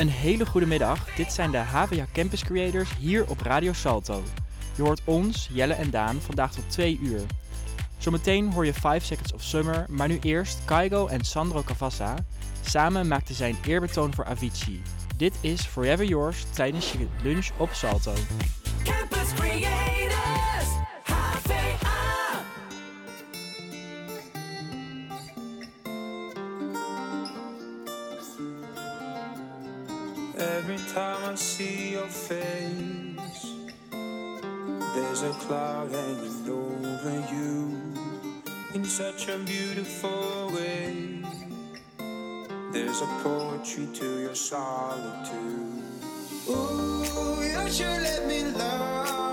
Een hele goede middag. Dit zijn de HVA Campus Creators hier op Radio Salto. Je hoort ons, Jelle en Daan, vandaag tot 2 uur. Zometeen hoor je 5 Seconds of Summer, maar nu eerst Kaigo en Sandro Cavassa. Samen maakten zij een eerbetoon voor Avicii. Dit is Forever Yours tijdens je lunch op Salto. Campus Creators, time I see your face, there's a cloud hanging over you in such a beautiful way. There's a poetry to your solitude. Ooh, you should let me love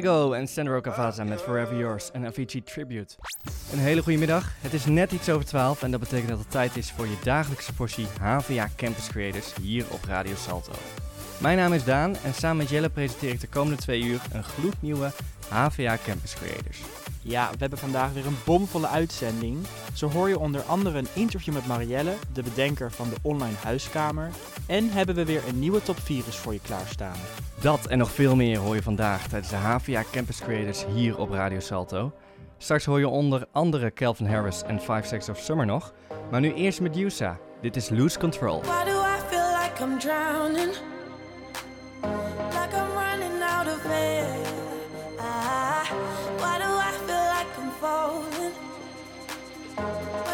Kaigo en Sandro Cavazza met Forever Yours en Avicii Tribute. Een hele goede middag. Het is net iets over 12 en dat betekent dat het tijd is voor je dagelijkse portie HVA Campus Creators hier op Radio Salto. Mijn naam is Daan en samen met Jelle presenteer ik de komende twee uur een gloednieuwe HVA Campus Creators. Ja, we hebben vandaag weer een bomvolle uitzending. Zo hoor je onder andere een interview met Marielle, de bedenker van de online huiskamer. En hebben we weer een nieuwe top virus voor je klaarstaan. Dat en nog veel meer hoor je vandaag tijdens de HVA Campus Creators hier op Radio Salto. Straks hoor je onder andere Calvin Harris en Five Seconds of Summer nog. Maar nu eerst Medusa. Dit is Lose Control. Why do I feel like I'm drowning? Like I'm running out of air.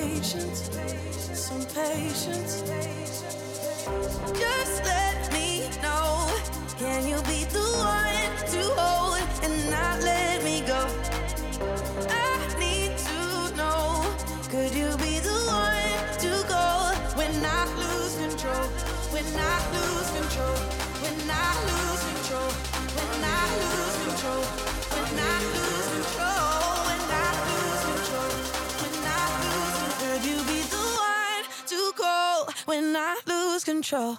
patience, some patience. Just let me know. Can you be the one to hold and not let me go? I need to know. Could you be the one to go when I lose control? When I lose control? When I lose control? When I lose control? When I lose control? Control?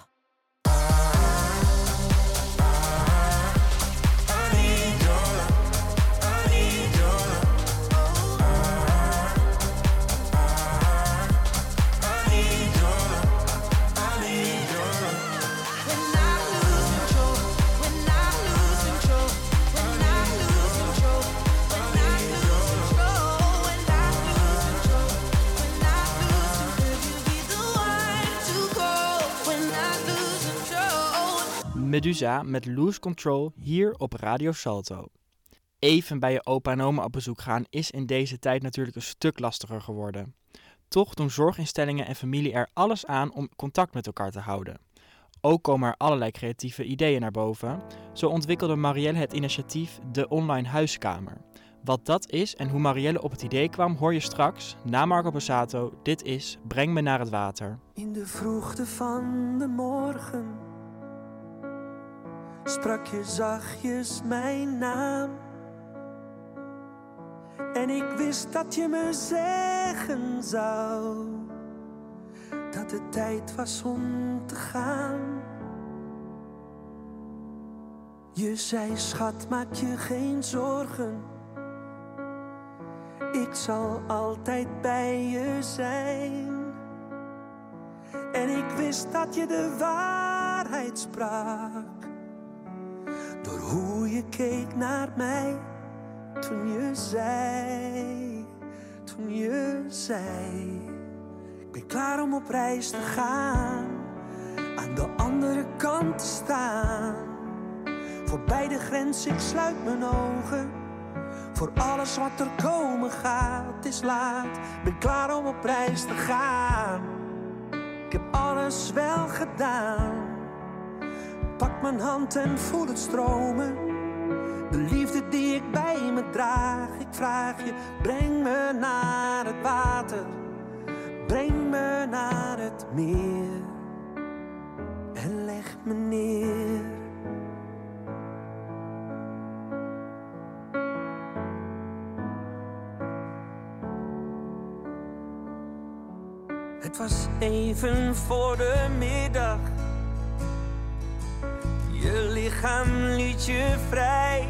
Medusa met Lose Control hier op Radio Salto. Even bij je opa en oma op bezoek gaan is in deze tijd natuurlijk een stuk lastiger geworden. Toch doen zorginstellingen en familie er alles aan om contact met elkaar te houden. Ook komen er allerlei creatieve ideeën naar boven. Zo ontwikkelde Marielle het initiatief De Online Huiskamer. Wat dat is en hoe Marielle op het idee kwam hoor je straks na Marco Passato. Dit is Breng me naar het water. In de vroegte van de morgen sprak je zachtjes mijn naam. En ik wist dat je me zeggen zou dat het tijd was om te gaan. Je zei, schat, maak je geen zorgen. Ik zal altijd bij je zijn. En ik wist dat je de waarheid sprak. Door hoe je keek naar mij toen je zei, toen je zei. Ik ben klaar om op reis te gaan, aan de andere kant te staan. Voorbij de grens, ik sluit mijn ogen. Voor alles wat er komen gaat, is laat. Ik ben klaar om op reis te gaan. Ik heb alles wel gedaan. Pak mijn hand en voel het stromen. De liefde die ik bij me draag. Ik vraag je, breng me naar het water. Breng me naar het meer. En leg me neer. Het was even voor de middag. Je lichaam liet je vrij.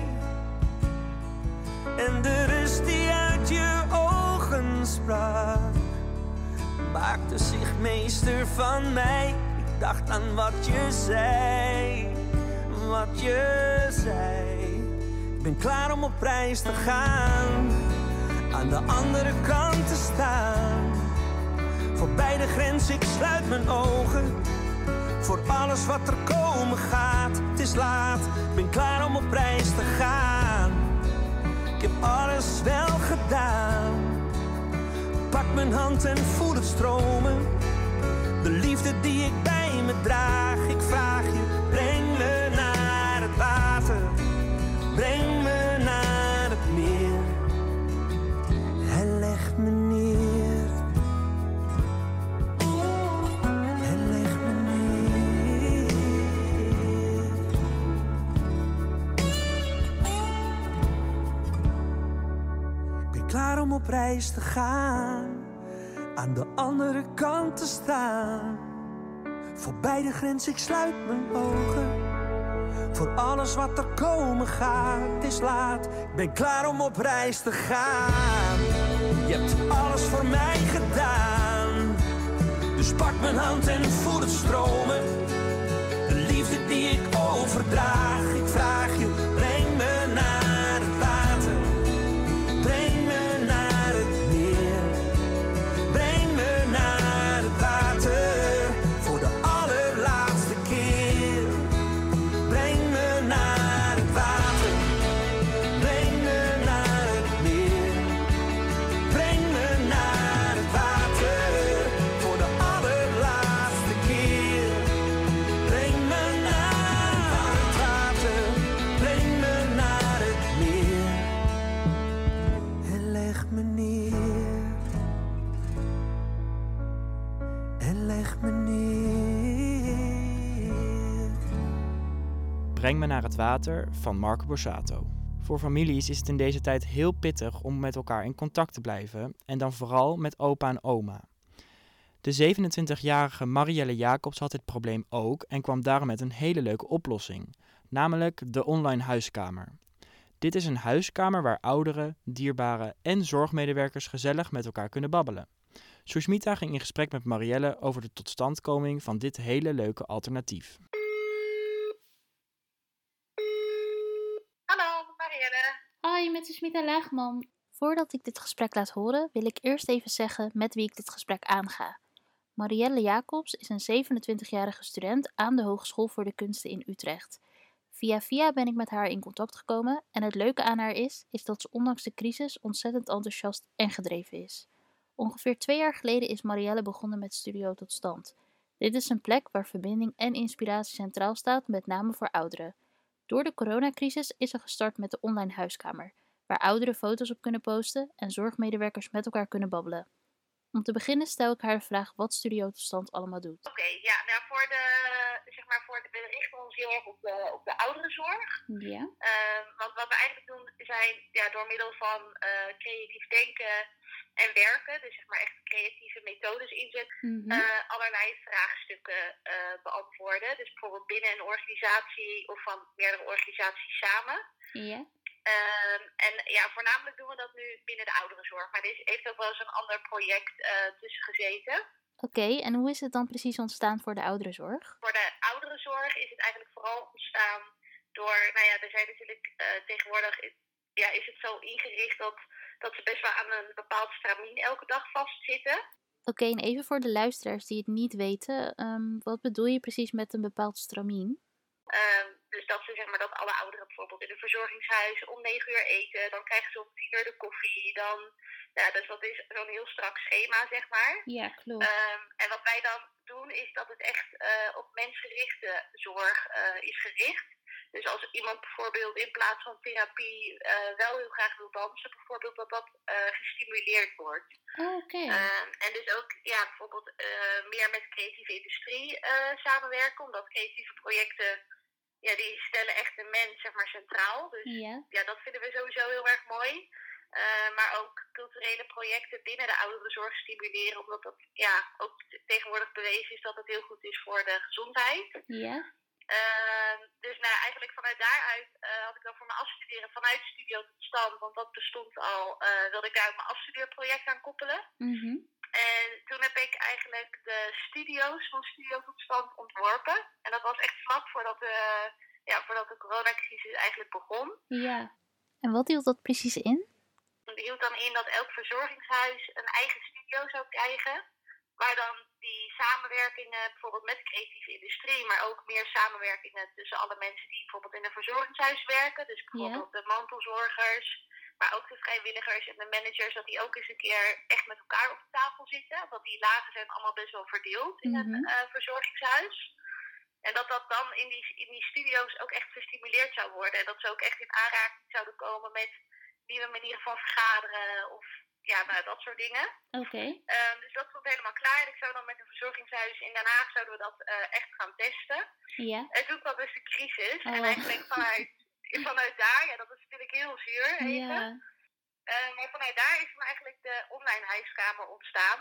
En de rust die uit je ogen sprak, maakte zich meester van mij. Ik dacht aan wat je zei, wat je zei. Ik ben klaar om op reis te gaan, aan de andere kant te staan. Voorbij de grens, ik sluit mijn ogen. Voor alles wat er gaat, het is laat. Ben klaar om op reis te gaan. Ik heb alles wel gedaan. Pak mijn hand en voel het stromen. De liefde die ik bij me draag. Op reis te gaan, aan de andere kant te staan. Voorbij de grens, ik sluit mijn ogen. Voor alles wat er komen gaat, is laat. Ik ben klaar om op reis te gaan. Je hebt alles voor mij gedaan. Dus pak mijn hand en voel het stromen. De liefde die ik overdraag. Ik vraag je, Breng me naar het water van Marco Borsato. Voor families is het in deze tijd heel pittig om met elkaar in contact te blijven en dan vooral met opa en oma. De 27-jarige Marielle Jacobs had dit probleem ook en kwam daarom met een hele leuke oplossing, namelijk de online huiskamer. Dit is een huiskamer waar ouderen, dierbaren en zorgmedewerkers gezellig met elkaar kunnen babbelen. Sushmita ging in gesprek met Marielle over de totstandkoming van dit hele leuke alternatief. Hoi, met Smita Laagman. Voordat ik dit gesprek laat horen, wil ik eerst even zeggen met wie ik dit gesprek aanga. Marielle Jacobs is een 27-jarige student aan de Hogeschool voor de Kunsten in Utrecht. Via via ben ik met haar in contact gekomen en het leuke aan haar is, is dat ze ondanks de crisis ontzettend enthousiast en gedreven is. Ongeveer twee jaar geleden is Marielle begonnen met Studio Tot Stand. Dit is een plek waar verbinding en inspiratie centraal staat, met name voor ouderen. Door de coronacrisis is ze gestart met de online huiskamer, waar ouderen foto's op kunnen posten en zorgmedewerkers met elkaar kunnen babbelen. Om te beginnen stel ik haar de vraag wat Studio Tot Stand allemaal doet. Oké, ja, nou voor de, zeg maar voor de, we richten ons heel erg op de, op de ouderenzorg. Ja. Ehm, want wat we eigenlijk doen zijn ja, door middel van eh, creatief denken en werken, dus zeg maar echt creatieve methodes inzetten, Mhm. eh, allerlei vraagstukken eh, beantwoorden. Dus bijvoorbeeld binnen een organisatie of van meerdere organisaties samen. ja. Ehm, en ja, voornamelijk doen we dat nu binnen de ouderenzorg. Maar er heeft ook wel eens een ander project eh, tussen gezeten. Oké, en hoe is het dan precies ontstaan voor de ouderenzorg? Voor de ouderenzorg is het eigenlijk vooral ontstaan door, nou ja, er zijn natuurlijk tegenwoordig, ja, is het zo ingericht dat, dat ze best wel aan een bepaald stramien elke dag vastzitten. Oké, en even voor de luisteraars die het niet weten, ehm, wat bedoel je precies met een bepaald stramien? Ehm, dus dat ze zeg maar dat alle ouderen bijvoorbeeld in een verzorgingshuis om 9 uur eten, dan krijgen ze om 10 uur de koffie, dan, ja, dus dat is zo'n heel strak schema, zeg maar. Ja, klopt. Ehm, en wat wij dan doen is dat het echt eh, op mensgerichte zorg eh, is gericht. Dus als iemand bijvoorbeeld in plaats van therapie eh, wel heel graag wil dansen, bijvoorbeeld dat dat eh, gestimuleerd wordt. Oké. Ehm, en dus ook ja, bijvoorbeeld eh, meer met creatieve industrie samenwerken, omdat creatieve projecten ja, die stellen echt de mens zeg maar, centraal. Dus ja. ja, dat vinden we sowieso heel erg mooi. Eh, maar ook culturele projecten binnen de ouderenzorg stimuleren, omdat dat ja, ook tegenwoordig bewezen is dat het heel goed is voor de gezondheid. Ja. Ehm, dus nou, eigenlijk vanuit daaruit eh, had ik dan voor mijn afstuderen vanuit Studio tot Stand, want dat bestond al, eh, wilde ik daar ook mijn afstudeerproject aan koppelen. Mhm. En toen heb ik eigenlijk de studio's van Studio tot Stand ontworpen. En dat was echt vlak voordat de, ja, voordat de coronacrisis eigenlijk begon. Ja. En wat hield dat precies in? Dat hield dan in dat elk verzorgingshuis een eigen studio zou krijgen. Waar dan die samenwerkingen, bijvoorbeeld met de creatieve industrie, maar ook meer samenwerkingen tussen alle mensen die bijvoorbeeld in een verzorgingshuis werken. Dus bijvoorbeeld de mantelzorgers, maar ook de vrijwilligers en de managers, dat die ook eens een keer echt met elkaar op de tafel zitten. Want die lagen zijn allemaal best wel verdeeld in Mhm. een eh, verzorgingshuis. En dat dat dan in die, in die studio's ook echt gestimuleerd zou worden. En dat ze ook echt in aanraking zouden komen met nieuwe manieren van vergaderen of ja, nou, dat soort dingen. Oké. Ehm, dus dat stond helemaal klaar. En ik zou dan met een verzorgingshuis in Den Haag zouden we dat eh, echt gaan testen. Ja. En toen kwam dus de crisis. En Oh. eigenlijk vanuit, vanuit daar, ja, dat is natuurlijk heel zuur even. Ja. Eh, maar vanuit daar is dan eigenlijk de online huiskamer ontstaan.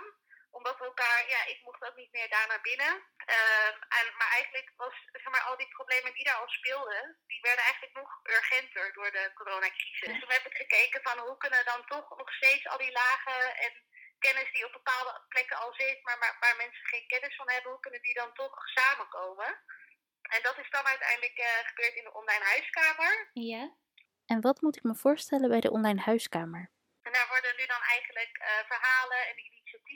Omdat we elkaar, ja, ik mocht ook niet meer daar naar binnen. Ehm, en, maar eigenlijk was, zeg maar, al die problemen die daar al speelden, die werden eigenlijk nog urgenter door de coronacrisis. Dus toen heb ik gekeken van hoe kunnen dan toch nog steeds al die lagen en kennis die op bepaalde plekken al zit, maar, maar waar mensen geen kennis van hebben, hoe kunnen die dan toch samenkomen? En dat is dan uiteindelijk eh, gebeurd in de online huiskamer. Ja. En wat moet ik me voorstellen bij de online huiskamer? En daar worden nu dan eigenlijk eh, verhalen en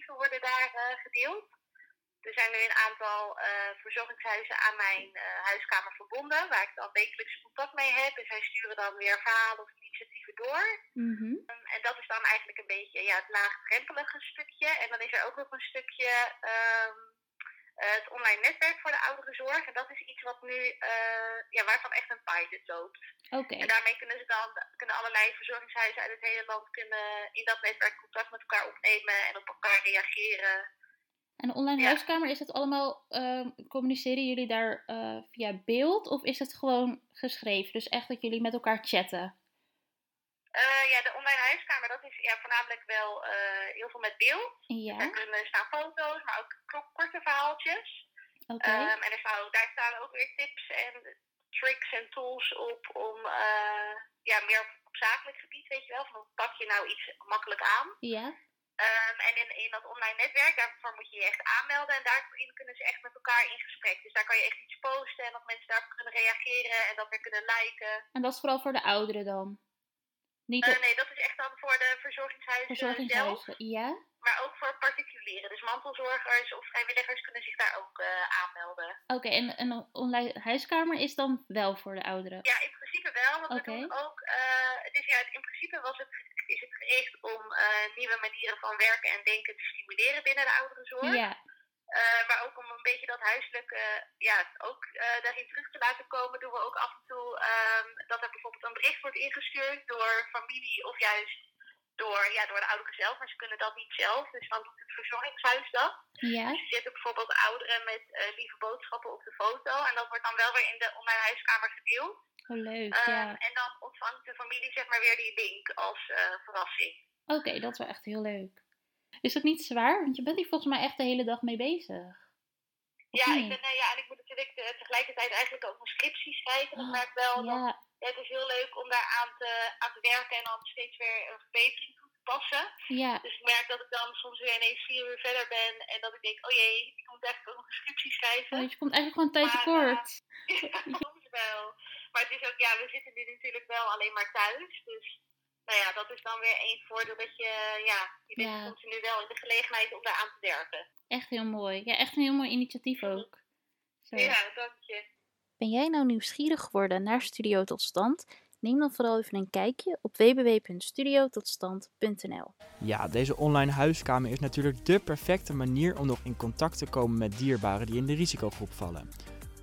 initiatieven worden daar eh, gedeeld. Er zijn nu een aantal eh, verzorgingshuizen aan mijn eh, huiskamer verbonden, waar ik dan wekelijks contact mee heb. En zij sturen dan weer verhalen of initiatieven door. Mhm. En dat is dan eigenlijk een beetje ja, het laagdrempelige stukje. En dan is er ook nog een stukje ehm, eh, het online netwerk voor de ouderenzorg. En dat is iets wat nu, eh, ja, waarvan echt een pilot loopt. Oké. En daarmee kunnen ze dan kunnen allerlei verzorgingshuizen uit het hele land kunnen in dat netwerk contact met elkaar opnemen en op elkaar reageren. En de online Ja. huiskamer, is het allemaal, ehm, communiceren jullie daar eh, via beeld of is het gewoon geschreven? Dus echt dat jullie met elkaar chatten? Eh, ja, de online huiskamer, dat is ja, voornamelijk wel eh, heel veel met beeld. Ja, Daar kunnen staan foto's, maar ook ko- korte verhaaltjes. Ehm, en er staan, daar staan ook weer tips en tricks en tools op om eh, ja, meer op, op zakelijk gebied, weet je wel. Van hoe pak je nou iets makkelijk aan. Ja, Ehm, en in, in dat online netwerk, daarvoor moet je je echt aanmelden. En daarin kunnen ze echt met elkaar in gesprek. Dus daar kan je echt iets posten en dat mensen daarop kunnen reageren en dat weer kunnen liken. en dat is vooral voor de ouderen dan? Niet nee, dat is echt dan voor de verzorgingshuizen zelf. verzorgingshuizen? Ja? Maar ook voor particulieren. Dus mantelzorgers of vrijwilligers kunnen zich daar ook eh, aanmelden. Oké, en en een online huiskamer is dan wel voor de ouderen? Ja, in principe wel. Want Oké. we doen ook. het is, ja, in principe was het, is het gericht om eh, nieuwe manieren van werken en denken te stimuleren binnen de ouderenzorg. Ja, Eh, maar ook om een beetje dat huiselijke, ja, ook eh, daarin terug te laten komen, doen we ook af en toe ehm, dat er bijvoorbeeld een bericht wordt ingestuurd door familie of juist door, ja, door de ouderen zelf. Maar ze kunnen dat niet zelf, dus dan doet het verzorgingshuis dat. ja, Dus je zet bijvoorbeeld ouderen met eh, lieve boodschappen op de foto. En dat wordt dan wel weer in de online huiskamer gedeeld. oh leuk, Ehm, ja. En dan ontvangt de familie zeg maar weer die link als verrassing. Oké, dat is wel echt heel leuk. Is dat niet zwaar? Want je bent hier volgens mij echt de hele dag mee bezig. Of Ja, niet? ik ben, eh, ja, en ik moet natuurlijk eh, tegelijkertijd eigenlijk ook mijn scriptie schrijven. En ik merk wel dat Ja, het is heel leuk om daar aan te, aan te werken en dan steeds weer een verbetering toe te passen. ja, Dus ik merk dat ik dan soms weer ineens vier uur verder ben en dat ik denk, oh jee, ik moet eigenlijk ook nog een scriptie schrijven. want je komt eigenlijk gewoon tijd tekort. Ja, soms wel. Maar het is ook, ja, we zitten nu natuurlijk wel alleen maar thuis. Dus nou ja, dat is dan weer één voordeel dat je, ja, je bent Ja. continu wel in de gelegenheid om daar aan te werken. Echt heel mooi. Ja, echt een heel mooi initiatief ook. Zo. Ja, dank je. Ben jij nou nieuwsgierig geworden naar Studio Tot Stand? Neem dan vooral even een kijkje op www.studiototstand.nl. Ja, deze online huiskamer is natuurlijk de perfecte manier om nog in contact te komen met dierbaren die in de risicogroep vallen.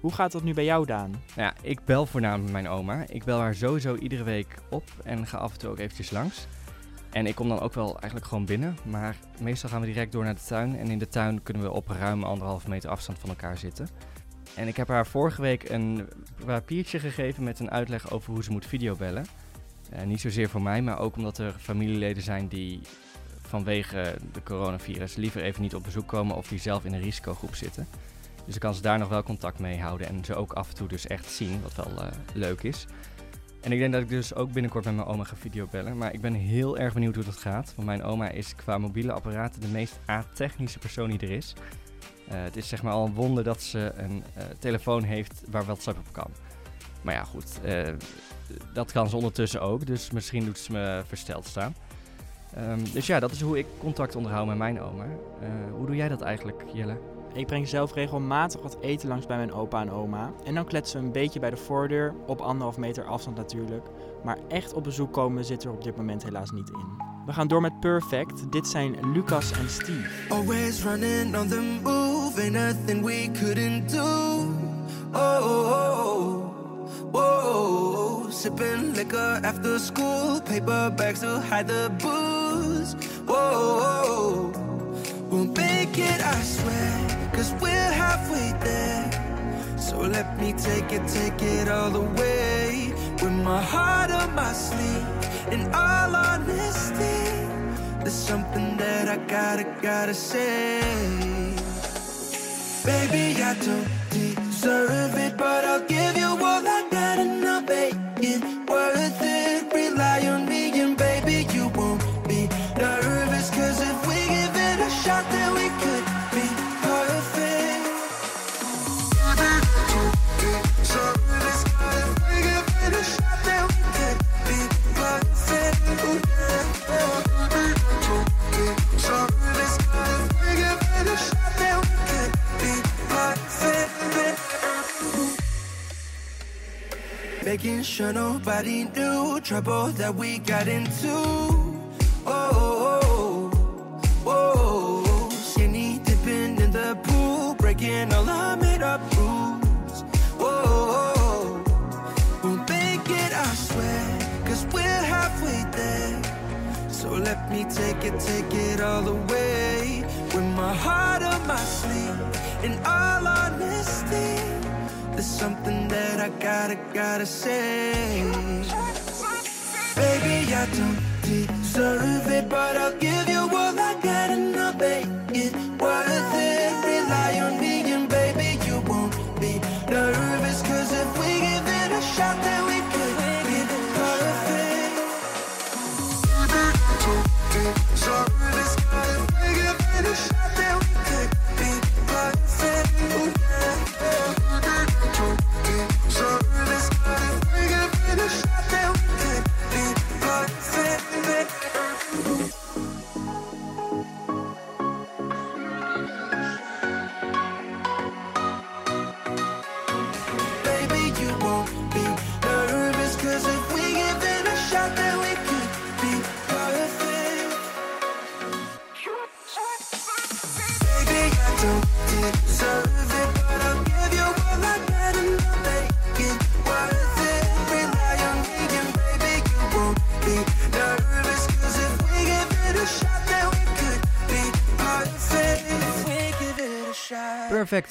Hoe gaat dat nu bij jou, Daan? Nou ja, ik bel voornamelijk mijn oma. Ik bel haar sowieso iedere week op en ga af en toe ook eventjes langs. En ik kom dan ook wel eigenlijk gewoon binnen. Maar meestal gaan we direct door naar de tuin. En in de tuin kunnen we op ruim anderhalve meter afstand van elkaar zitten. En ik heb haar vorige week een papiertje gegeven met een uitleg over hoe ze moet videobellen. Eh, niet zozeer voor mij, maar ook omdat er familieleden zijn die vanwege de coronavirus liever even niet op bezoek komen of die zelf in een risicogroep zitten. Dus ik kan ze daar nog wel contact mee houden en ze ook af en toe dus echt zien, wat wel eh, leuk is. En ik denk dat ik dus ook binnenkort met mijn oma ga videobellen. Maar ik ben heel erg benieuwd hoe dat gaat. Want mijn oma is qua mobiele apparaten de meest a-technische persoon die er is. Eh, het is zeg maar al een wonder dat ze een eh, telefoon heeft waar WhatsApp op kan. Maar ja, goed. dat kan ze ondertussen ook. Dus misschien doet ze me versteld staan. Ehm, dus ja, dat is hoe ik contact onderhoud met mijn oma. Hoe doe jij dat eigenlijk, Jelle? Ik breng zelf regelmatig wat eten langs bij mijn opa en oma. En dan kletsen we een beetje bij de voordeur, op anderhalf meter afstand natuurlijk. Maar echt op bezoek komen zit er op dit moment helaas niet in. We gaan door met Perfect. Dit zijn Lucas en Steve. Always running on the move, ain't nothing we couldn't do. Oh, oh, oh, sipping liquor after school, paper to hide the booze. Oh, So let me take it, take it all the way. With my heart on my sleeve, in all honesty, there's something that I gotta, gotta say. Baby, I don't deserve it, but I'll give Making sure nobody knew trouble that we got into. Oh, oh, oh, oh. Skinny dipping in the pool, breaking all our made up rules. Oh, oh, oh. we'll make it, I swear, cause we're halfway there. So let me take it, take it all the way. With my heart on my sleeve, in all honesty, there's something that I gotta, gotta say. Baby, I don't deserve it, but I'll give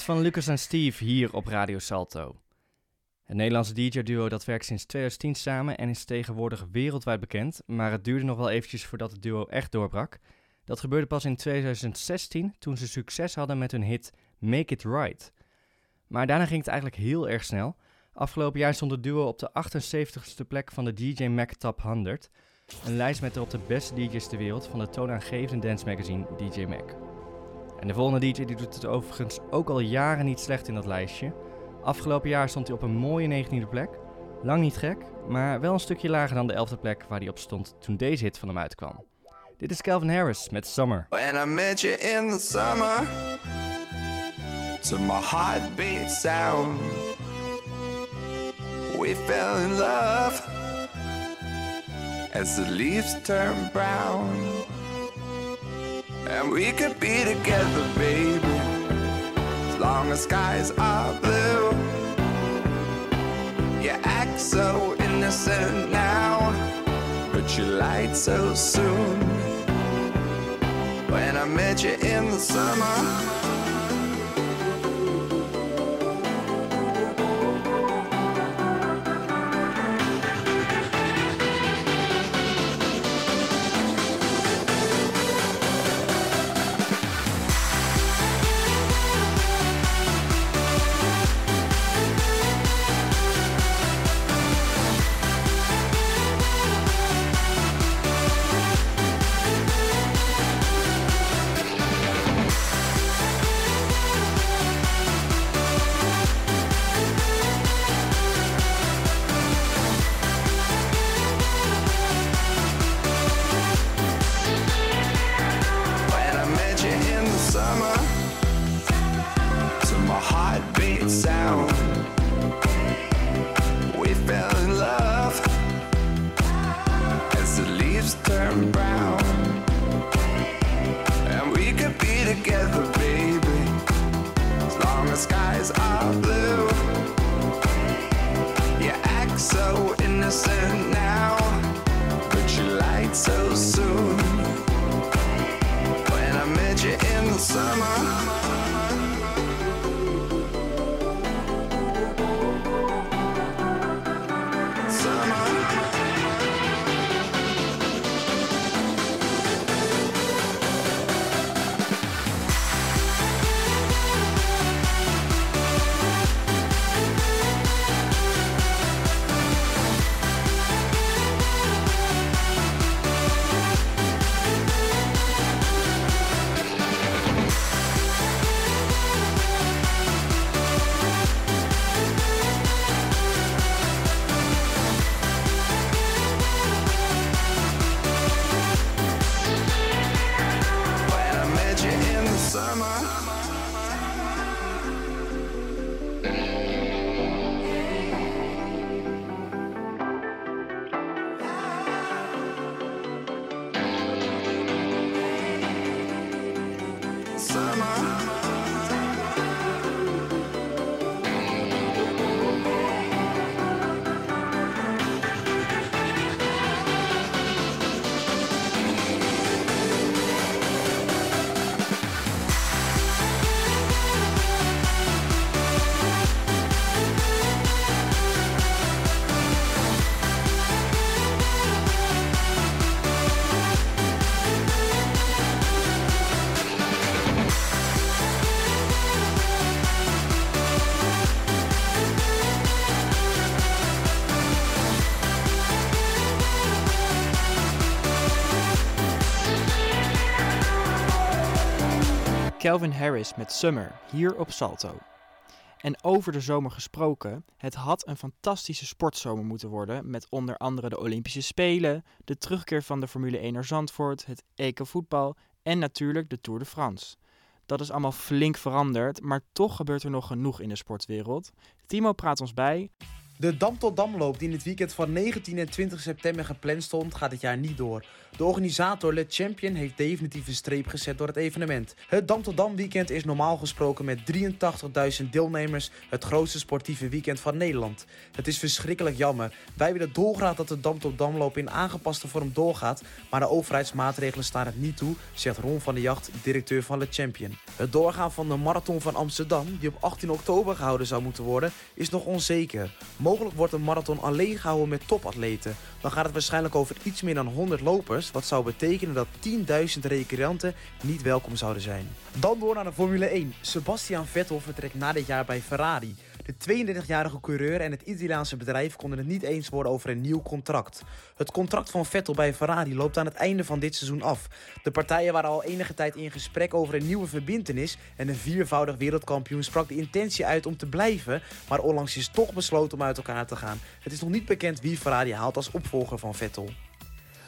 van Lucas en Steve hier op Radio Salto. Het Nederlandse DJ-duo dat werkt sinds 2010 samen en is tegenwoordig wereldwijd bekend, maar het duurde nog wel eventjes voordat het duo echt doorbrak. Dat gebeurde pas in 2016 toen ze succes hadden met hun hit Make It Right. Maar daarna ging het eigenlijk heel erg snel. Afgelopen jaar stond het duo op de 78ste plek van de DJ Mac Top 100, een lijst met erop de beste DJ's ter wereld van de toonaangevende dance magazine DJ Mac. En de volgende DJ die doet het overigens ook al jaren niet slecht in dat lijstje. Afgelopen jaar stond hij op een mooie 19e plek. Lang niet gek, maar wel een stukje lager dan de 11e plek waar hij op stond toen deze hit van hem uitkwam. Dit is Calvin Harris met Summer. In the summer, to my sound, we fell in love as the leaves turn brown. And we could be together, baby, as long as skies are blue. You act so innocent now, but you lied so soon. When I met you in the summer. Calvin Harris met Summer hier op Salto. En over de zomer gesproken, het had een fantastische sportzomer moeten worden met onder andere de Olympische Spelen, de terugkeer van de Formule 1 naar Zandvoort, het EK voetbal en natuurlijk de Tour de France. Dat is allemaal flink veranderd, maar toch gebeurt er nog genoeg in de sportwereld. Timo praat ons bij. De Dam tot Damloop die in het weekend van 19 en 20 september gepland stond, gaat dit jaar niet door. De organisator Le Champion heeft definitief een streep gezet door het evenement. Het Dam weekend is normaal gesproken met 83.000 deelnemers het grootste sportieve weekend van Nederland. Het is verschrikkelijk jammer. Wij willen dolgraag dat de Dam Damloop in aangepaste vorm doorgaat, maar de overheidsmaatregelen staan het niet toe, zegt Ron van der Jacht, directeur van Le Champion. Het doorgaan van de Marathon van Amsterdam, die op 18 oktober gehouden zou moeten worden, is nog onzeker. Mogelijk wordt een marathon alleen gehouden met topatleten. Dan gaat het waarschijnlijk over iets meer dan 100 lopers, wat zou betekenen dat 10.000 recreanten niet welkom zouden zijn. Dan door naar de Formule 1. Sebastian Vettel vertrekt na dit jaar bij Ferrari. De 32-jarige coureur en het Italiaanse bedrijf konden het niet eens worden over een nieuw contract. Het contract van Vettel bij Ferrari loopt aan het einde van dit seizoen af. De partijen waren al enige tijd in gesprek over een nieuwe verbintenis en een viervoudig wereldkampioen sprak de intentie uit om te blijven, maar onlangs is toch besloten om uit elkaar te gaan. Het is nog niet bekend wie Ferrari haalt als opvolger van Vettel.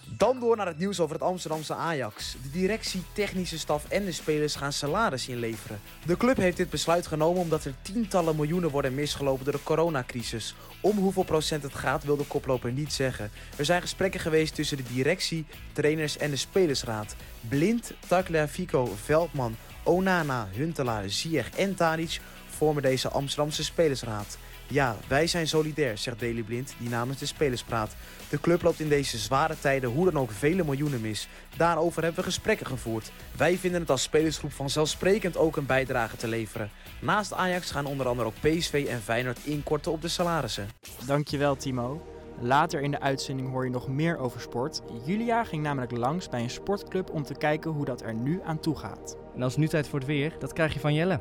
Dan door naar het nieuws over het Amsterdamse Ajax. De directie, technische staf en de spelers gaan salaris inleveren. De club heeft dit besluit genomen omdat er tientallen miljoenen worden misgelopen door de coronacrisis. Om hoeveel procent het gaat wil de koploper niet zeggen. Er zijn gesprekken geweest tussen de directie, trainers en de spelersraad. Blind, Tagliafico, Veldman, Onana, Huntelaar, Ziyech en Tadic vormen deze Amsterdamse spelersraad. Ja, wij zijn solidair, zegt Daley Blind, die namens de spelers praat. De club loopt in deze zware tijden hoe dan ook vele miljoenen mis. Daarover hebben we gesprekken gevoerd. Wij vinden het als spelersgroep vanzelfsprekend ook een bijdrage te leveren. Naast Ajax gaan onder andere ook PSV en Feyenoord inkorten op de salarissen. Dankjewel Timo. Later in de uitzending hoor je nog meer over sport. Julia ging namelijk langs bij een sportclub om te kijken hoe dat er nu aan toe gaat. En als nu tijd voor het weer, dat krijg je van Jelle.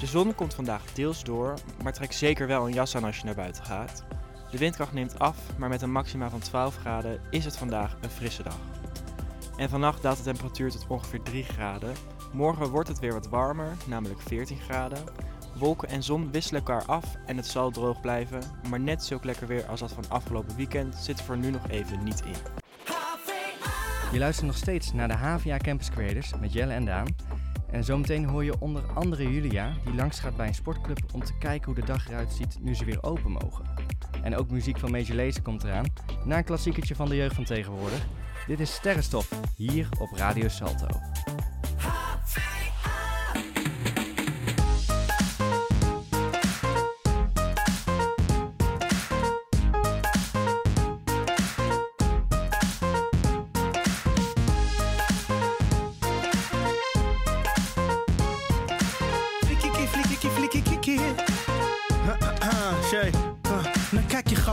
De zon komt vandaag deels door, maar trek zeker wel een jas aan als je naar buiten gaat. De windkracht neemt af, maar met een maxima van 12 graden is het vandaag een frisse dag. En vannacht daalt de temperatuur tot ongeveer 3 graden. Morgen wordt het weer wat warmer, namelijk 14 graden. Wolken en zon wisselen elkaar af en het zal droog blijven, maar net zo lekker weer als dat van afgelopen weekend zit er voor nu nog even niet in. Je luistert nog steeds naar de HVA Campus Creators met Jelle en Daan. En zometeen hoor je onder andere Julia, die langs gaat bij een sportclub om te kijken hoe de dag eruit ziet nu ze weer open mogen. En ook muziek van Major Lazer komt eraan, na een klassiekertje van de jeugd van tegenwoordig. Dit is Sterrenstof, hier op Radio Salto.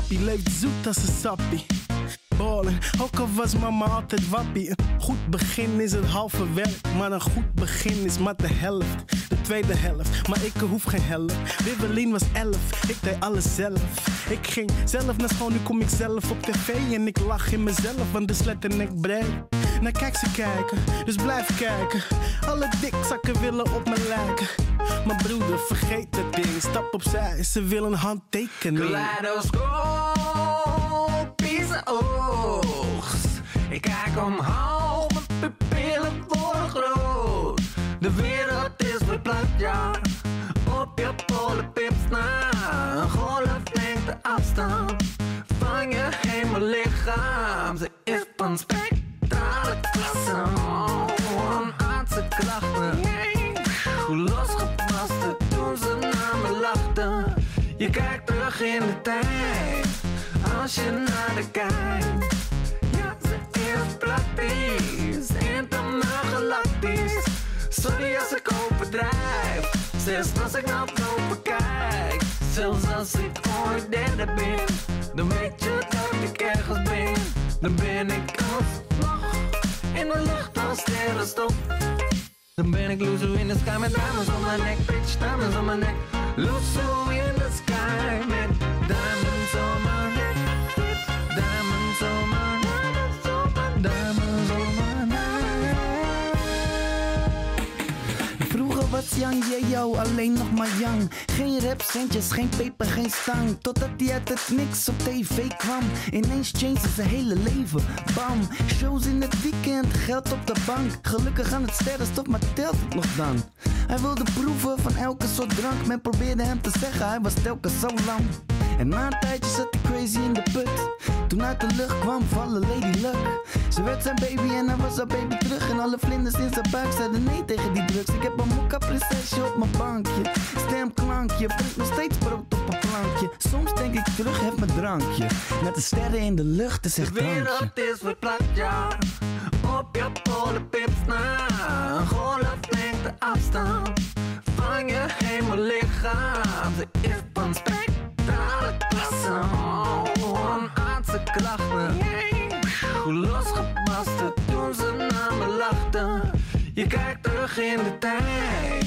Grappie, leeft zoet als een sappie. Ballen, ook al was mama altijd wappie. Een goed begin is het halve werk, maar een goed begin is maar de helft. De tweede helft, maar ik hoef geen helft. Wibbelin was elf, ik deed alles zelf. Ik ging zelf naar school, nu kom ik zelf op tv. En ik lach in mezelf, want de sletternek breed. Nou kijk ze kijken, dus blijf kijken. Alle dikzakken willen op me lijken. Maar broeder, vergeet dat ding. Stap opzij, ze willen handtekening. Kaleidoscopische oogst. Ik kijk omhoog, mijn pupillen worden groot. De wereld is verplaatst, ja. Op je polenpips na. Een golf neemt afstand van je hemellichaam. Ze is van spectrale als je naar de kijkt. Ja, ze is praktisch, intergalactisch. Sorry als ik overdrijf, zelfs als ik naar boven kijk. Zelfs als ik ooit derde ben, dan weet je dat ik ergens ben. Dan ben ik alsnog in de lucht als sterrenstof. Dan ben ik loser in the sky met diamonds on my neck, bitch, diamonds on my neck. Loser in the sky met diamonds on my jou alleen nog maar young. Geen rapcentjes, geen peper, geen stang. Totdat hij uit het niks op tv kwam. Ineens changed zijn hele leven. Bam, shows in het weekend, geld op de bank. Gelukkig aan het sterrenstof, maar telt nog dan? Hij wilde proeven van elke soort drank. Men probeerde hem te zeggen, hij was telkens zo lang. En na een tijdje zat hij crazy in de put. Toen uit de lucht kwam vallen Lady Luck. Ze werd zijn baby en hij was haar baby terug. En alle vlinders in zijn buik zeiden nee tegen die drugs. Ik heb een mokka prinsesje op mijn bankje. Stemklankje, brengt nog steeds brood op een plankje. Soms denk ik terug, heb mijn drankje. Met de sterren in de lucht, is echt De wereld is verplaatst, ja. Op je polenpips na. Een golflengte afstand van je hemellichaam. Ze is van. Oh, een aardse krachten. Hoe losgebarsten toen ze naar me lachten. Je kijkt terug in de tijd.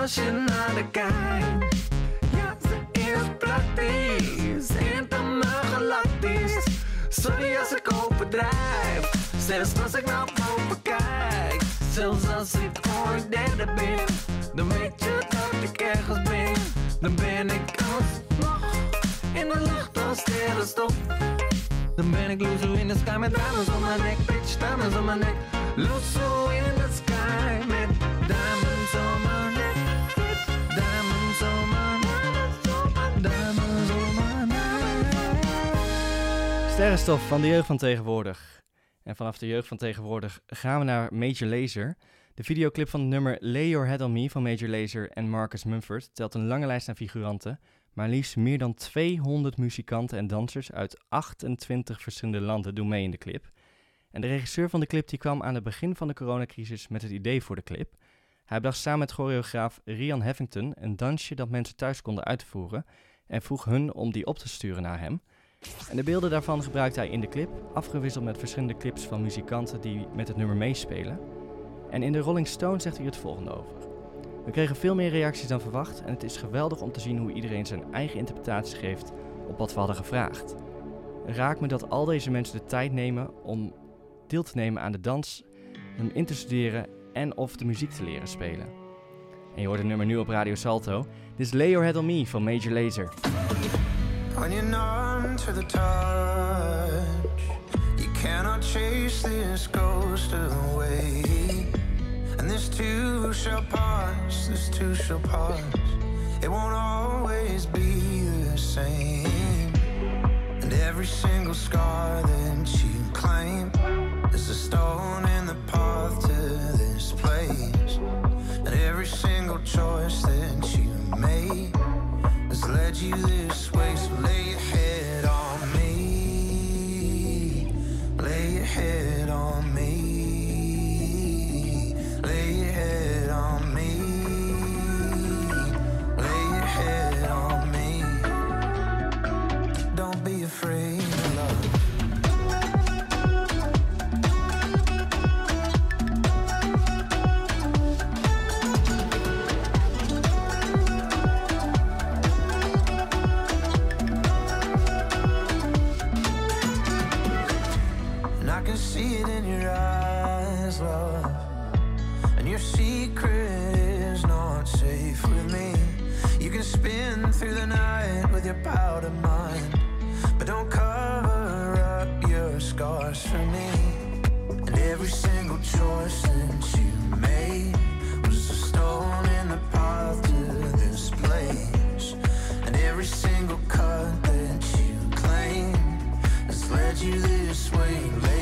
Als je naar de kijkt. Ja, ze is praktisch. Intermaal galactisch. Sorry als ik overdrijf. Zelfs als ik naar boven kijk. Zelfs als ik ooit derde ben. Dan weet je dat ik ergens ben. Dan ben ik alsnog in de lucht als sterrenstof. Dan ben ik loezo in de sky met diamonds om mijn nek. Bitch, diamonds om mijn nek. In de sky met diamonds om mijn nek. Diamonds mijn nek. Sterrenstof van de jeugd van tegenwoordig. En vanaf de jeugd van tegenwoordig gaan we naar Major Lazer. De videoclip van het nummer Lay Your Head On Me van Major Lazer en Marcus Mumford telt een lange lijst aan figuranten, maar liefst meer dan 200 muzikanten en dansers uit 28 verschillende landen doen mee in de clip. En de regisseur van de clip die kwam aan het begin van de coronacrisis met het idee voor de clip. Hij bedacht samen met choreograaf Rian Heffington een dansje dat mensen thuis konden uitvoeren en vroeg hun om die op te sturen naar hem. En de beelden daarvan gebruikt hij in de clip, afgewisseld met verschillende clips van muzikanten die met het nummer meespelen. En in de Rolling Stone zegt hij het volgende over. We kregen veel meer reacties dan verwacht en het is geweldig om te zien hoe iedereen zijn eigen interpretatie geeft op wat we hadden gevraagd. Raakt me dat al deze mensen de tijd nemen om deel te nemen aan de dans, hem in te studeren en of de muziek te leren spelen. En je hoort het nummer nu op Radio Salto. Dit is Lay Your Head On Me van Major Lazer. When you're numb to the touch, you cannot chase this ghost away. And this too shall pass, this too shall pass. It won't always be the same. And every single scar that you claim is a stone in the path to this place. And every single choice that you made has led you this way. So lay your head on me. Lay your head on secret is not safe with me. You can spin through the night with your powder mind. But don't cover up your scars for me. And every single choice that you made was a stone in the path to this place. And every single cut that you claim has led you this way.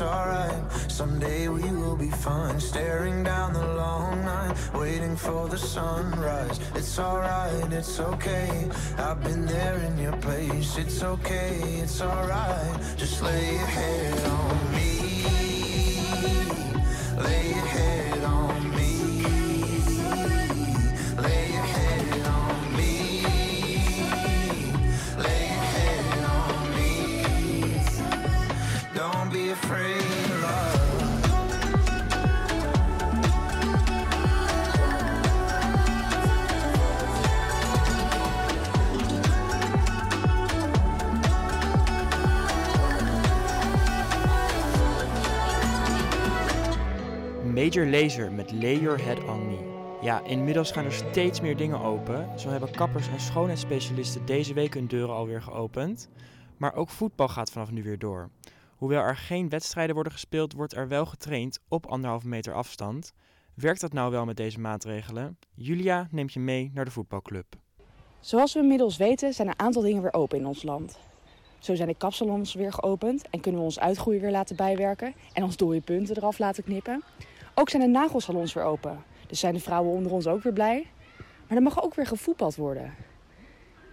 It's alright. Someday we will be fine. Staring down the long night, waiting for the sunrise. It's alright, it's okay. I've been there in your place. It's okay, it's alright. Just lay your head on me. Major Laser met Lay Your Head On Me. Ja, inmiddels gaan er steeds meer dingen open. Zo hebben kappers en schoonheidsspecialisten deze week hun deuren alweer geopend. Maar ook voetbal gaat vanaf nu weer door. Hoewel er geen wedstrijden worden gespeeld, wordt er wel getraind op anderhalve meter afstand. Werkt dat nou wel met deze maatregelen? Julia neemt je mee naar de voetbalclub. Zoals we inmiddels weten zijn een aantal dingen weer open in ons land. Zo zijn de kapsalons weer geopend en kunnen we ons uitgroeien weer laten bijwerken en ons dode punten eraf laten knippen. Ook zijn de nagelsalons weer open. Dus zijn de vrouwen onder ons ook weer blij. Maar er mag ook weer gevoetbald worden.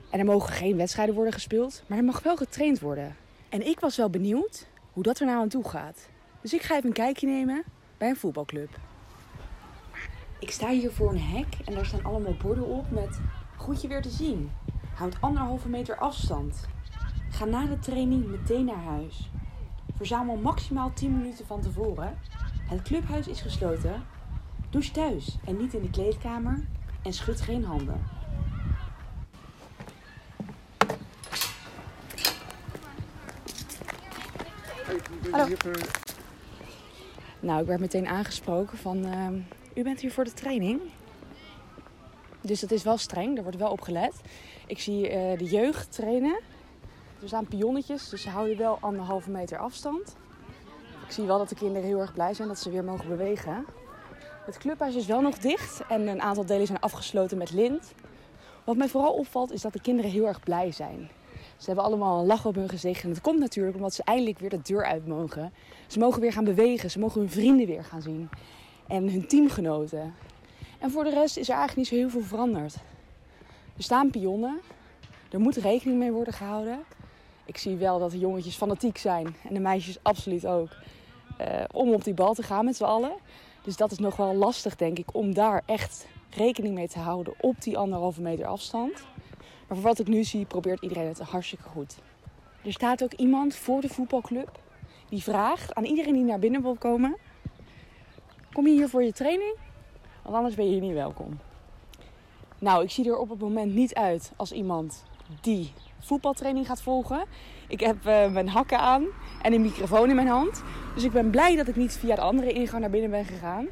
En er mogen geen wedstrijden worden gespeeld, maar er mag wel getraind worden. En ik was wel benieuwd hoe dat er nou aan toe gaat. Dus ik ga even een kijkje nemen bij een voetbalclub. Ik sta hier voor een hek en daar staan allemaal borden op met goed je weer te zien. Houd anderhalve meter afstand. Ga na de training meteen naar huis. Verzamel maximaal 10 minuten van tevoren. Het clubhuis is gesloten. Douche thuis en niet in de kleedkamer. En schud geen handen. Hallo. Nou, ik werd meteen aangesproken van... ehm, u bent hier voor de training? Dus dat is wel streng, daar wordt wel op gelet. Ik zie eh, de jeugd trainen. Er staan pionnetjes, dus ze houden wel anderhalve meter afstand. Ik zie wel dat de kinderen heel erg blij zijn dat ze weer mogen bewegen. Het clubhuis is wel nog dicht en een aantal delen zijn afgesloten met lint. Wat mij vooral opvalt is dat de kinderen heel erg blij zijn. Ze hebben allemaal een lach op hun gezicht. En dat komt natuurlijk omdat ze eindelijk weer de deur uit mogen. Ze mogen weer gaan bewegen. Ze mogen hun vrienden weer gaan zien. En hun teamgenoten. En voor de rest is er eigenlijk niet zo heel veel veranderd. Er staan pionnen. Er moet rekening mee worden gehouden. Ik zie wel dat de jongetjes fanatiek zijn. En de meisjes absoluut ook. Eh, om op die bal te gaan met z'n allen. Dus dat is nog wel lastig, denk ik, om daar echt rekening mee te houden op die anderhalve meter afstand. Maar voor wat ik nu zie, probeert iedereen het hartstikke goed. Er staat ook iemand voor de voetbalclub die vraagt aan iedereen die naar binnen wil komen: Kom je hier voor je training? Want anders ben je hier niet welkom. Nou, ik zie er op het moment niet uit als iemand die voetbaltraining gaat volgen. Ik heb eh, mijn hakken aan en een microfoon in mijn hand. Dus ik ben blij dat ik niet via de andere ingang naar binnen ben gegaan.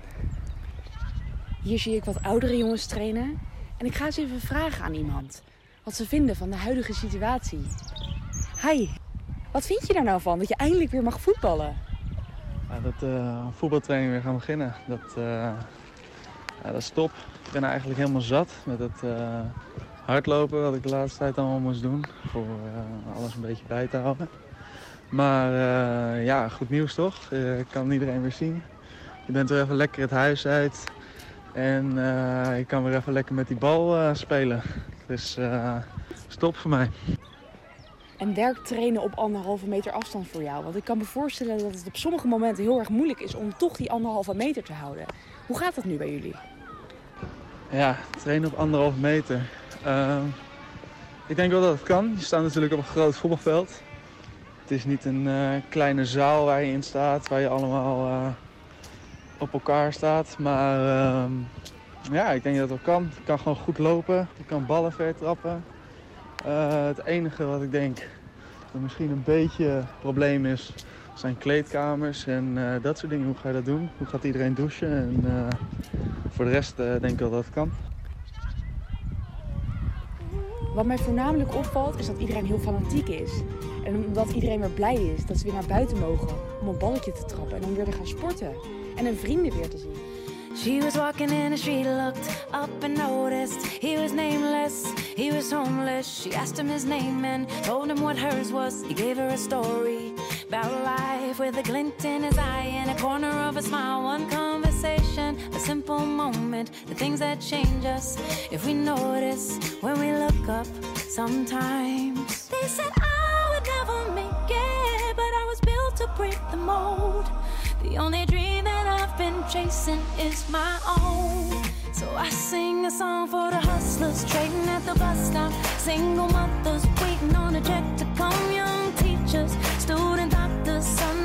Hier zie ik wat oudere jongens trainen. En ik ga eens even vragen aan iemand wat ze vinden van de huidige situatie. Hi, wat vind je daar nou van dat je eindelijk weer mag voetballen? Ja, dat eh, voetbaltraining weer gaan beginnen, dat, eh, ja, dat is top. Ik ben eigenlijk helemaal zat met het hardlopen, wat ik de laatste tijd allemaal moest doen. Voor eh, alles een beetje bij te houden. Maar eh, ja, goed nieuws toch? Eh, ik kan iedereen weer zien. Je bent weer even lekker het huis uit. En eh, ik kan weer even lekker met die bal eh, spelen. Dus eh stop voor mij. En werkt trainen op anderhalve meter afstand voor jou? Want ik kan me voorstellen dat het op sommige momenten heel erg moeilijk is om toch die anderhalve meter te houden. Hoe gaat dat nu bij jullie? Ja, trainen op anderhalf meter. Ehm, ik denk wel dat het kan. Je staat natuurlijk op een groot voetbalveld. Het is niet een eh, kleine zaal waar je in staat, waar je allemaal eh, op elkaar staat. Maar ehm, ja, ik denk dat het wel kan. Je kan gewoon goed lopen. Je kan ballen ver trappen. Eh, het enige wat ik denk dat misschien een beetje een probleem is, zijn kleedkamers en eh, dat soort dingen. Hoe ga je dat doen? Hoe gaat iedereen douchen? En eh, voor de rest eh, denk ik wel dat het kan. Wat mij voornamelijk opvalt is dat iedereen heel fanatiek is. En omdat iedereen weer blij is dat ze weer naar buiten mogen om een balletje te trappen en om weer te gaan sporten. En hun vrienden weer te zien. She was walking in the street, looked up and noticed he was nameless, he was homeless. She asked him his name and told him what hers was. He gave her a story about life with a glint in his eye and a corner of a smile. One a simple moment, the things that change us if we notice when we look up sometimes. They said I would never make it, but I was built to break the mold. The only dream that I've been chasing is my own. So I sing a song for the hustlers trading at the bus stop. Single mothers waiting on a check to come. Young teachers, student doctors, sons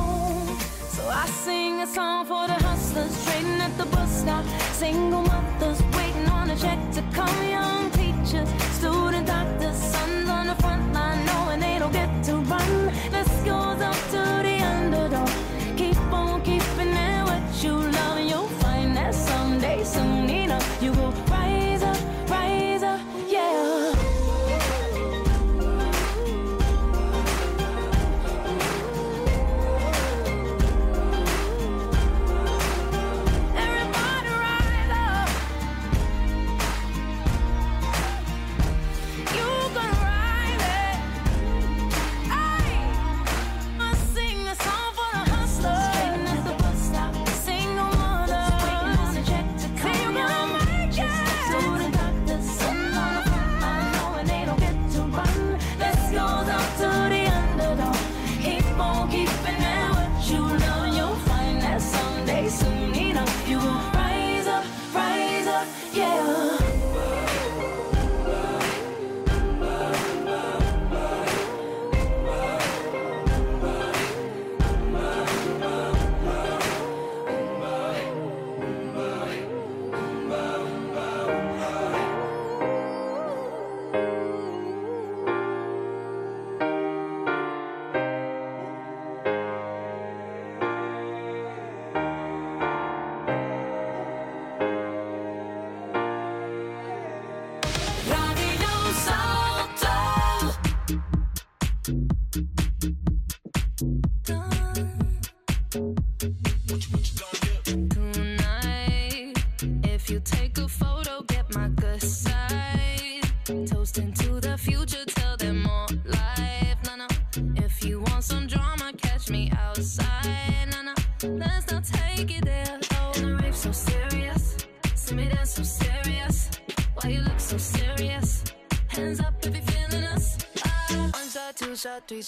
I sing a song for the hustlers trading at the bus stop. Single mothers waiting on a check to come. Young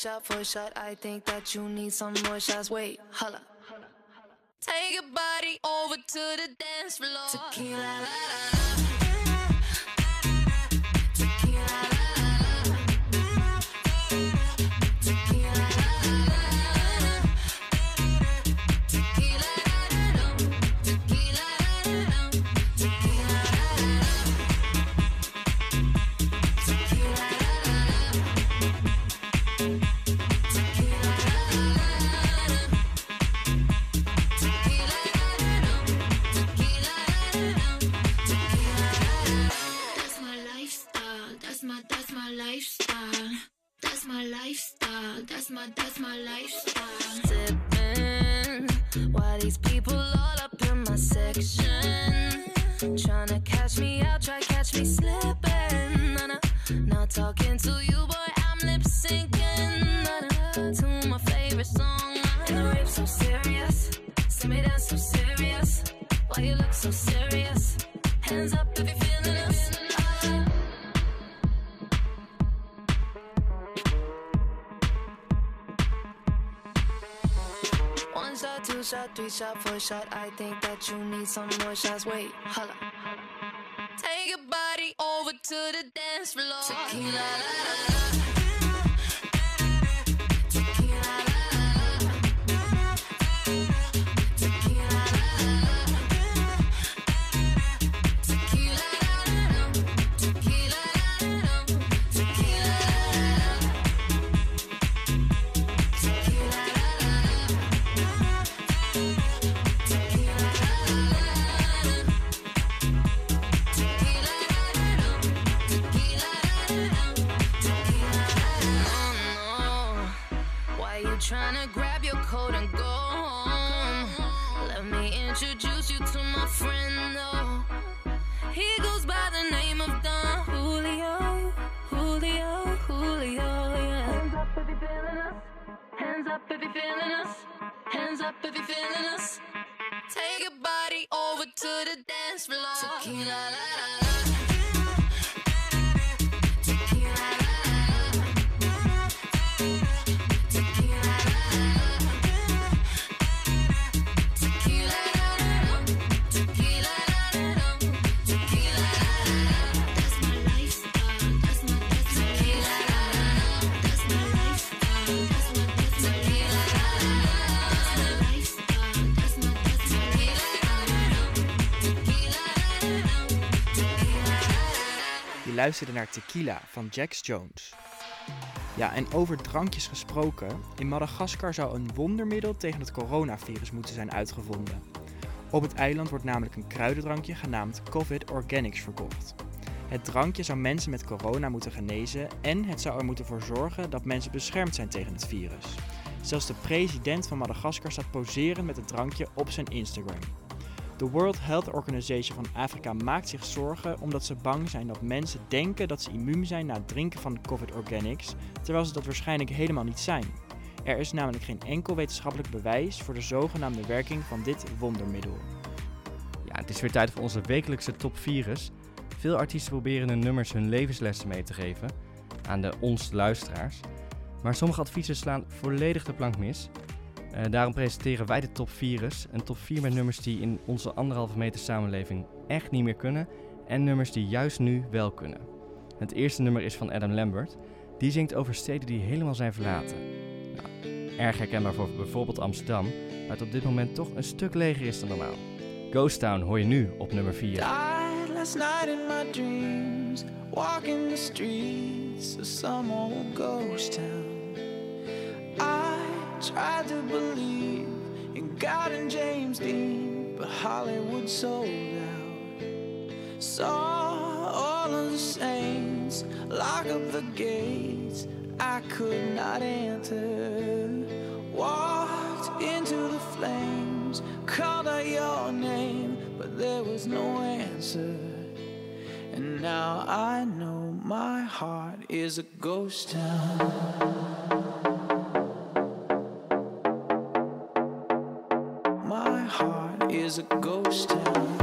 shot, three shot. I think that you need some more shots. Wait, holla. Take your body over to the dance floor. Tequila, la, la, la. Talking to you, boy. I'm lip syncing to my favorite song. And the rave so serious. See me dance so serious. Why you look so serious? Hands up if you're feeling us. One shot, two shot, three shot, four shot. I think that you need some more shots. Wait, holla. Over to the dance floor. Tequila, la, la, la. up if you're feeling us. Hands up if you're feeling us. Take your body over to the dance floor. Tequila, la, la, la. Luisterde naar Tequila van Jax Jones. Ja, en over drankjes gesproken. In Madagaskar zou een wondermiddel tegen het coronavirus moeten zijn uitgevonden. Op het eiland wordt namelijk een kruidendrankje genaamd COVID Organics verkocht. Het drankje zou mensen met corona moeten genezen en het zou er moeten voor zorgen dat mensen beschermd zijn tegen het virus. Zelfs de president van Madagaskar staat poseren met het drankje op zijn Instagram. De World Health Organization van Afrika maakt zich zorgen omdat ze bang zijn dat mensen denken dat ze immuun zijn na het drinken van COVID Organics, terwijl ze dat waarschijnlijk helemaal niet zijn. Er is namelijk geen enkel wetenschappelijk bewijs voor de zogenaamde werking van dit wondermiddel. Ja, het is weer tijd voor onze wekelijkse top virus. Veel artiesten proberen hun nummers hun levenslessen mee te geven aan de ons luisteraars. Maar sommige adviezen slaan volledig de plank mis. Eh, daarom presenteren wij de top virus. Een top 4 met nummers die in onze anderhalve meter samenleving echt niet meer kunnen. En nummers die juist nu wel kunnen. Het eerste nummer is van Adam Lambert. Die zingt over steden die helemaal zijn verlaten. Nou, erg herkenbaar voor bijvoorbeeld Amsterdam, waar het op dit moment toch een stuk leger is dan normaal. Ghost Town hoor je nu op nummer 4. Died last night in my dreams, walking streets some old ghost town. Tried to believe in God and James Dean, but Hollywood sold out. Saw all of the saints lock up the gates I could not enter. Walked into the flames, called out your name, but there was no answer. And now I know my heart is a ghost town. Is a ghost town.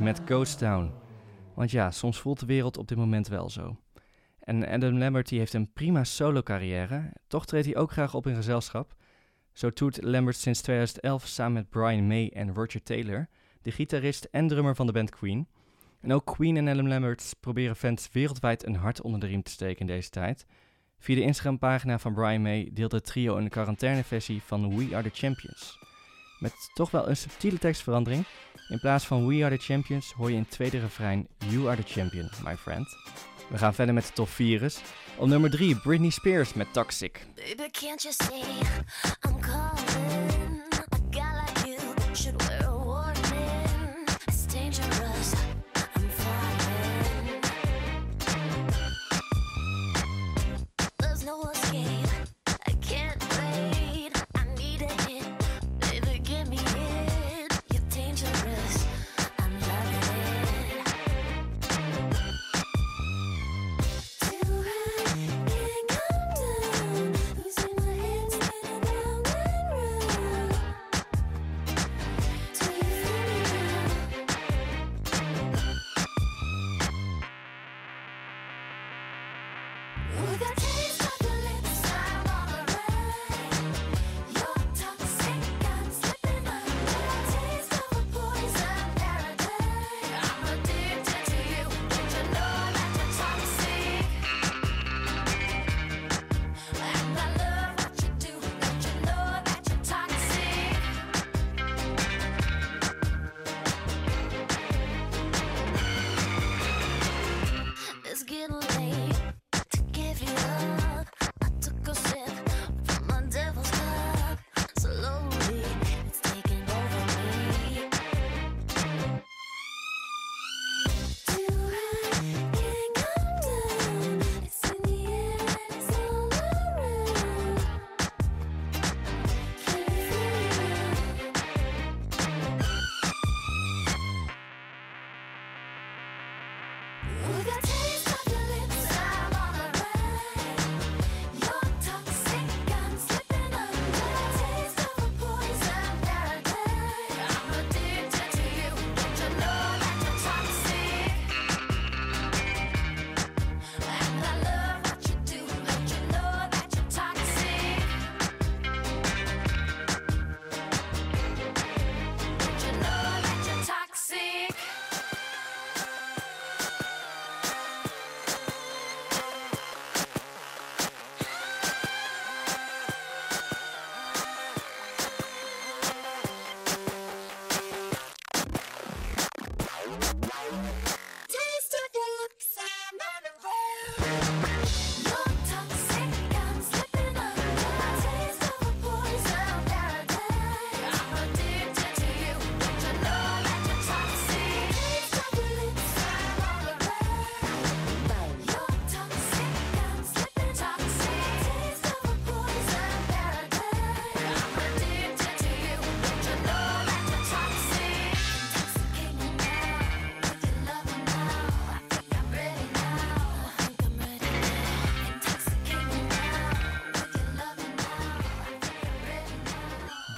Met Ghost Town. Want ja, soms voelt de wereld op dit moment wel zo. En Adam Lambert heeft een prima solo carrière, toch treedt hij ook graag op in gezelschap. Zo toert Lambert sinds 2011 samen met Brian May en Roger Taylor, de gitarist en drummer van de band Queen. En ook Queen en Adam Lambert proberen fans wereldwijd een hart onder de riem te steken in deze tijd. Via de Instagram-pagina van Brian May deelt het trio een quarantaineversie van We Are The Champions. Met toch wel een subtiele tekstverandering. In plaats van We Are The Champions hoor je in tweede refrein You Are The Champion, my friend. We gaan verder met de top 4's. Op nummer 3 Britney Spears met Toxic. Can't I'm calling?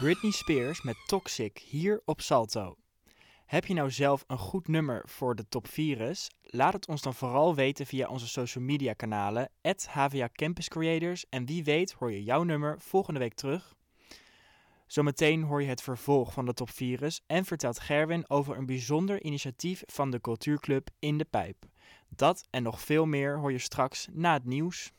Britney Spears met Toxic hier op Salto. Heb je nou zelf een goed nummer voor de top 4's? Laat het ons dan vooral weten via onze social media kanalen HVA Campus Creators en wie weet hoor je jouw nummer volgende week terug. Zometeen hoor je het vervolg van de top 4's en vertelt Gerwin over een bijzonder initiatief van de Cultuurclub In de Pijp. Dat en nog veel meer hoor je straks na het nieuws.